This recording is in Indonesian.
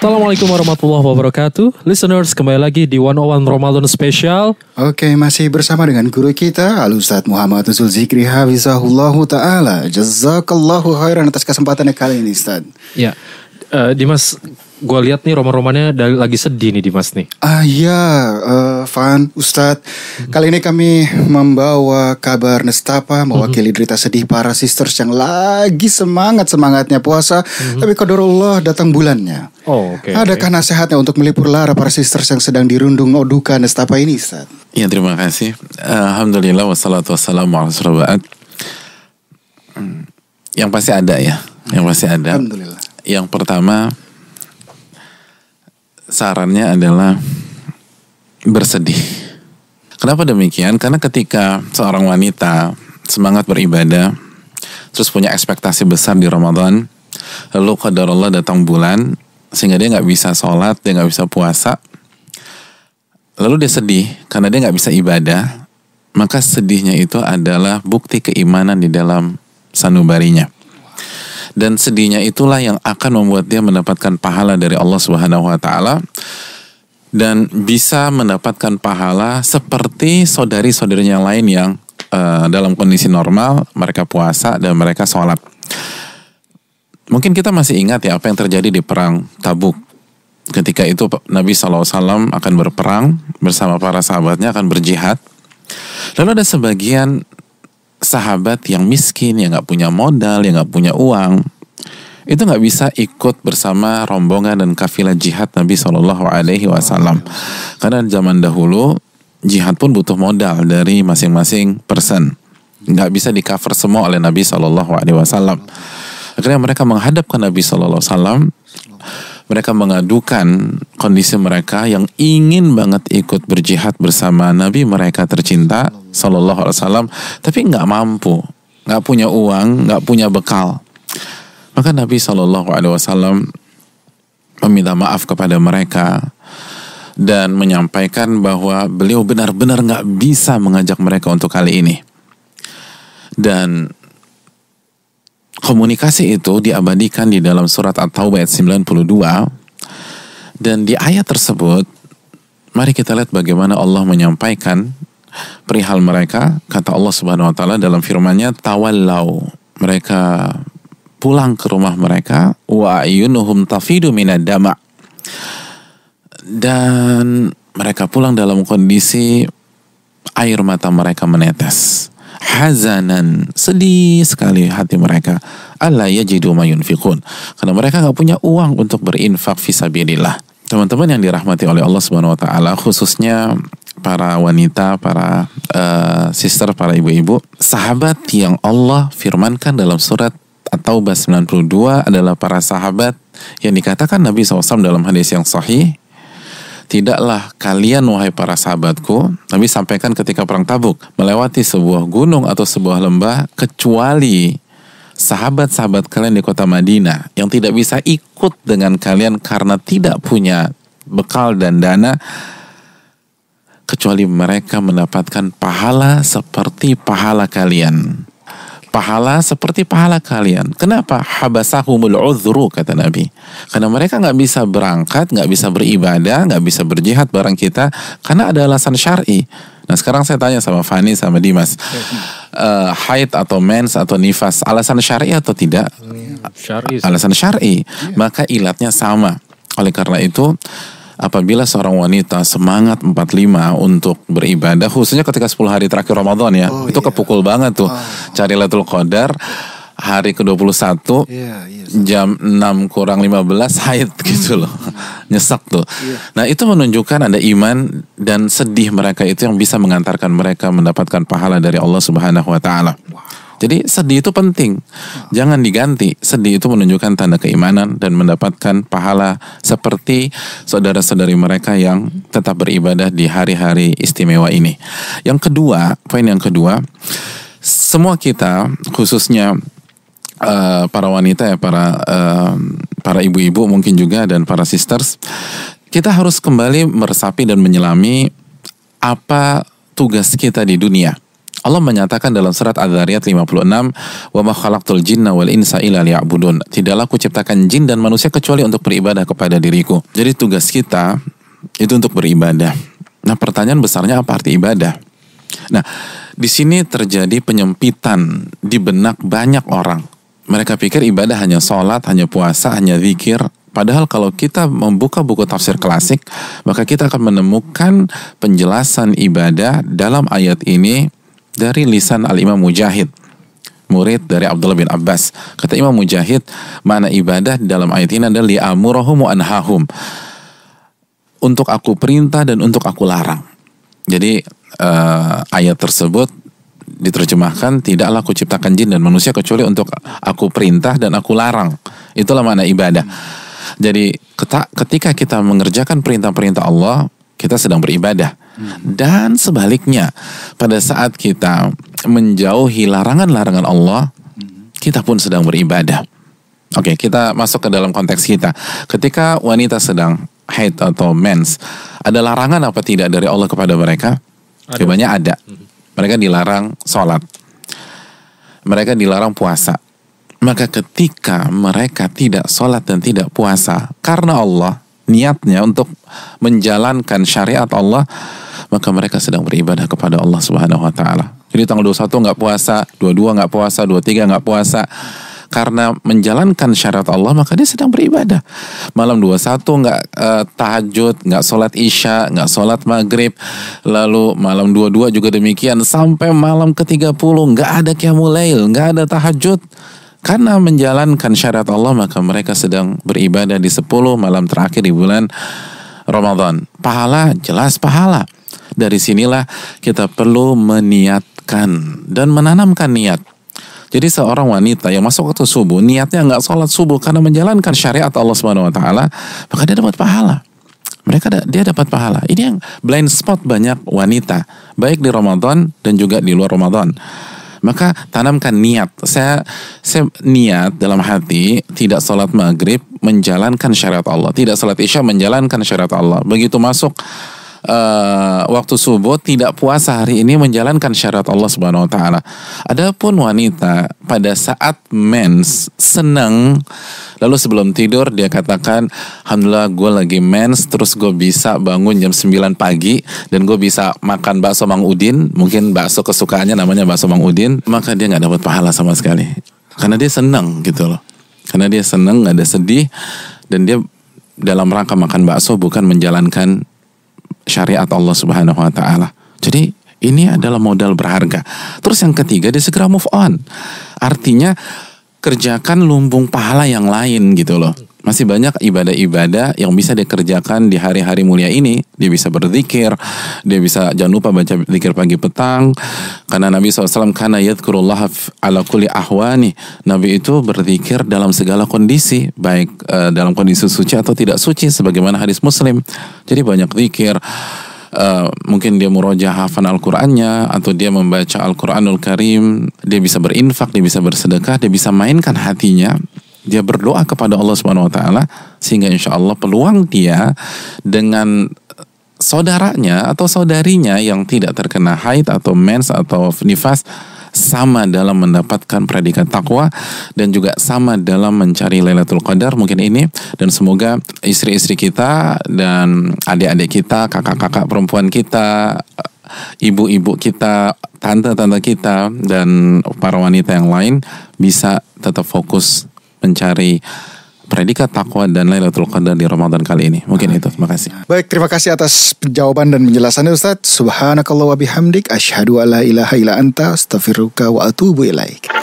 Assalamualaikum warahmatullahi wabarakatuh. Listeners, kembali lagi di 101 Ramadan Special. Oke, masih bersama dengan guru kita, Al Ustadz Muhammad Usul Zikri Hafizahullah Ta'ala. Jazakallahu khairan atas kesempatannya kali ini, Ustadz. Ya, eh, Dimas, gue lihat nih roman-romannya lagi sedih nih Dimas nih. Ah ya, eh, Van, Ustadz. Kali ini kami membawa kabar nestapa mewakili derita sedih para sisters yang lagi semangat-semangatnya puasa. Tapi qadarullah datang bulannya. Oh, oke. Adakah nasihatnya untuk melipur lara para sisters yang sedang dirundung duka nestapa ini, Ustadz? Ya terima kasih. Alhamdulillah wassalatu wassalamu ala. Hmm, Yang pasti ada ya. Yang pasti ada. Alhamdulillah. Yang pertama sarannya adalah bersedih. Kenapa demikian? Karena ketika seorang wanita semangat beribadah, terus punya ekspektasi besar di Ramadan, lalu qadarullah datang bulan, sehingga dia nggak bisa sholat, dia nggak bisa puasa, lalu dia sedih karena dia nggak bisa ibadah, maka sedihnya itu adalah bukti keimanan di dalam sanubarinya. Dan sedihnya itulah yang akan membuat dia mendapatkan pahala dari Allah Subhanahu wa taala dan bisa mendapatkan pahala seperti saudari-saudarinya yang lain yang eh, dalam kondisi normal mereka puasa dan mereka sholat. Mungkin kita masih ingat ya apa yang terjadi di perang Tabuk. Ketika itu Nabi SAW akan berperang bersama para sahabatnya akan berjihad. Lalu ada sebagian sahabat yang miskin, yang nggak punya modal, yang nggak punya uang, itu nggak bisa ikut bersama rombongan dan kafilah jihad Nabi Shallallahu Alaihi Wasallam. Karena zaman dahulu jihad pun butuh modal dari masing-masing person, nggak bisa di cover semua oleh Nabi Shallallahu Alaihi Wasallam. Akhirnya mereka menghadap ke Nabi Shallallahu Alaihi Wasallam. Mereka mengadukan kondisi mereka yang ingin banget ikut berjihad bersama Nabi mereka tercinta Sallallahu Alaihi Wasallam, tapi nggak mampu, nggak punya uang, nggak punya bekal. Maka Nabi Shallallahu Alaihi Wasallam meminta maaf kepada mereka dan menyampaikan bahwa beliau benar-benar nggak bisa mengajak mereka untuk kali ini. Dan komunikasi itu diabadikan di dalam surat At-Taubah ayat 92 dan di ayat tersebut mari kita lihat bagaimana Allah menyampaikan perihal mereka. Kata Allah Subhanahu wa taala dalam firman-Nya tawallau. Mereka pulang ke rumah mereka wa ayunuhum tafidu minad dama. Dan mereka pulang dalam kondisi air mata mereka menetes hazanan. Sedih sekali hati mereka. Allah yajidu ma yunfiqun. Karena mereka nggak punya uang untuk berinfak fisabilillah. Teman-teman yang dirahmati oleh Allah Subhanahu wa taala khususnya para wanita, para eh, sister, para ibu-ibu, sahabat yang Allah firmankan dalam surat At-Taubah 92 adalah para sahabat yang dikatakan Nabi SAW dalam hadis yang sahih Tidaklah kalian wahai para sahabatku Nabi sampaikan ketika perang tabuk Melewati sebuah gunung atau sebuah lembah Kecuali sahabat-sahabat kalian di kota Madinah Yang tidak bisa ikut dengan kalian karena tidak punya bekal dan dana Kecuali mereka mendapatkan pahala seperti pahala kalian pahala seperti pahala kalian. Kenapa? Habasahumul uzru kata Nabi. Karena mereka nggak bisa berangkat, nggak bisa beribadah, nggak bisa berjihad bareng kita karena ada alasan syar'i. Nah sekarang saya tanya sama Fani sama Dimas, uh, haid atau mens atau nifas alasan syar'i atau tidak? Syari. Alasan syar'i, maka ilatnya sama. Oleh karena itu apabila seorang wanita semangat 45 untuk beribadah khususnya ketika 10 hari terakhir Ramadan ya Oh, itu iya. kepukul banget tuh. Cari Lailatul Qadar hari ke-21 Iya, iya. jam 6 kurang 15 haid gitu loh. Nyesek tuh. Nah itu menunjukkan ada iman dan sedih mereka itu yang bisa mengantarkan mereka mendapatkan pahala dari Allah Subhanahu wa taala jadi sedih itu penting. Jangan diganti. Sedih itu menunjukkan tanda keimanan dan mendapatkan pahala seperti saudara-saudari mereka yang tetap beribadah di hari-hari istimewa ini. Yang kedua poin yang kedua semua kita khususnya eh, para wanita ya para eh, para ibu-ibu mungkin juga dan para sisters kita harus kembali meresapi dan menyelami apa tugas kita di dunia Allah menyatakan dalam surat Adz-Dzariyat 56, "Wa ma khalaqtul jinna wal insa illa liya'budun." Tidaklah aku ciptakan jin dan manusia kecuali untuk beribadah kepada diriku. Jadi tugas kita itu untuk beribadah. Nah, pertanyaan besarnya apa arti ibadah? Nah, di sini terjadi penyempitan di benak banyak orang. Mereka pikir ibadah hanya sholat, hanya puasa, hanya zikir. Padahal kalau kita membuka buku tafsir klasik, maka kita akan menemukan penjelasan ibadah dalam ayat ini dari lisan Al-Imam Mujahid murid dari Abdullah bin Abbas. Kata Imam Mujahid, mana ibadah dalam ayat ini adalah li'amurahum anhahum. Untuk aku perintah dan untuk aku larang. Jadi uh, ayat tersebut diterjemahkan tidaklah aku ciptakan jin dan manusia kecuali untuk aku perintah dan aku larang. Itulah mana ibadah. Jadi ketika kita mengerjakan perintah-perintah Allah, kita sedang beribadah. Dan sebaliknya, pada saat kita menjauhi larangan-larangan Allah, kita pun sedang beribadah. Oke, kita masuk ke dalam konteks kita. Ketika wanita sedang haid atau mens, ada larangan apa tidak dari Allah kepada mereka? Jawabannya ada. Mereka dilarang sholat. Mereka dilarang puasa. Maka ketika mereka tidak sholat dan tidak puasa karena Allah, niatnya untuk menjalankan syariat Allah, maka mereka sedang beribadah kepada Allah Subhanahu wa taala. Jadi tanggal 21 nggak puasa, 22 nggak puasa, 23 nggak puasa. Karena menjalankan syariat Allah maka dia sedang beribadah. Malam 21 nggak uh, tahajud, nggak sholat isya, nggak sholat maghrib. Lalu malam 22 juga demikian sampai malam ke-30 nggak ada qiyamul nggak ada tahajud. Karena menjalankan syariat Allah maka mereka sedang beribadah di 10 malam terakhir di bulan Ramadan. Pahala jelas pahala. Dari sinilah kita perlu meniatkan dan menanamkan niat. Jadi seorang wanita yang masuk waktu subuh niatnya nggak sholat subuh karena menjalankan syariat Allah Subhanahu Wa Taala maka dia dapat pahala. Mereka dia dapat pahala. Ini yang blind spot banyak wanita baik di Ramadan dan juga di luar Ramadan maka tanamkan niat. Saya saya niat dalam hati tidak sholat maghrib menjalankan syariat Allah, tidak sholat isya menjalankan syariat Allah. Begitu masuk uh, waktu subuh tidak puasa hari ini menjalankan syariat Allah Subhanahu wa taala. Adapun wanita pada saat mens senang lalu sebelum tidur dia katakan alhamdulillah gue lagi mens terus gue bisa bangun jam 9 pagi dan gue bisa makan bakso Mang Udin, mungkin bakso kesukaannya namanya bakso Mang Udin, maka dia nggak dapat pahala sama sekali. Karena dia senang gitu loh. Karena dia senang, nggak ada sedih dan dia dalam rangka makan bakso bukan menjalankan syariat Allah Subhanahu wa taala. Jadi ini adalah modal berharga. Terus yang ketiga dia segera move on. Artinya kerjakan lumbung pahala yang lain gitu loh. Masih banyak ibadah-ibadah yang bisa dikerjakan di hari-hari mulia ini. Dia bisa berzikir, dia bisa jangan lupa baca zikir pagi petang. Karena Nabi SAW karena yadkurullah ala kulli ahwani. Nabi itu berzikir dalam segala kondisi, baik uh, dalam kondisi suci atau tidak suci, sebagaimana hadis Muslim. Jadi banyak zikir. Uh, mungkin dia muroja hafan Al-Qur'annya atau dia membaca Al-Qur'anul Karim, dia bisa berinfak, dia bisa bersedekah, dia bisa mainkan hatinya dia berdoa kepada Allah Subhanahu wa taala sehingga insya Allah peluang dia dengan saudaranya atau saudarinya yang tidak terkena haid atau mens atau nifas sama dalam mendapatkan predikat takwa dan juga sama dalam mencari Lailatul Qadar mungkin ini. Dan semoga istri-istri kita dan adik-adik kita, kakak-kakak perempuan kita, ibu-ibu kita, tante-tante kita dan para wanita yang lain bisa tetap fokus mencari predikat takwa dan Lailatul Qadar di Ramadan kali ini. Mungkin itu. Terima kasih. Baik, terima kasih atas jawaban dan penjelasannya Ustaz. Subhanakallah wa bihamdik asyhadu alla ilaha illa anta astaghfiruka wa atubu ilaik.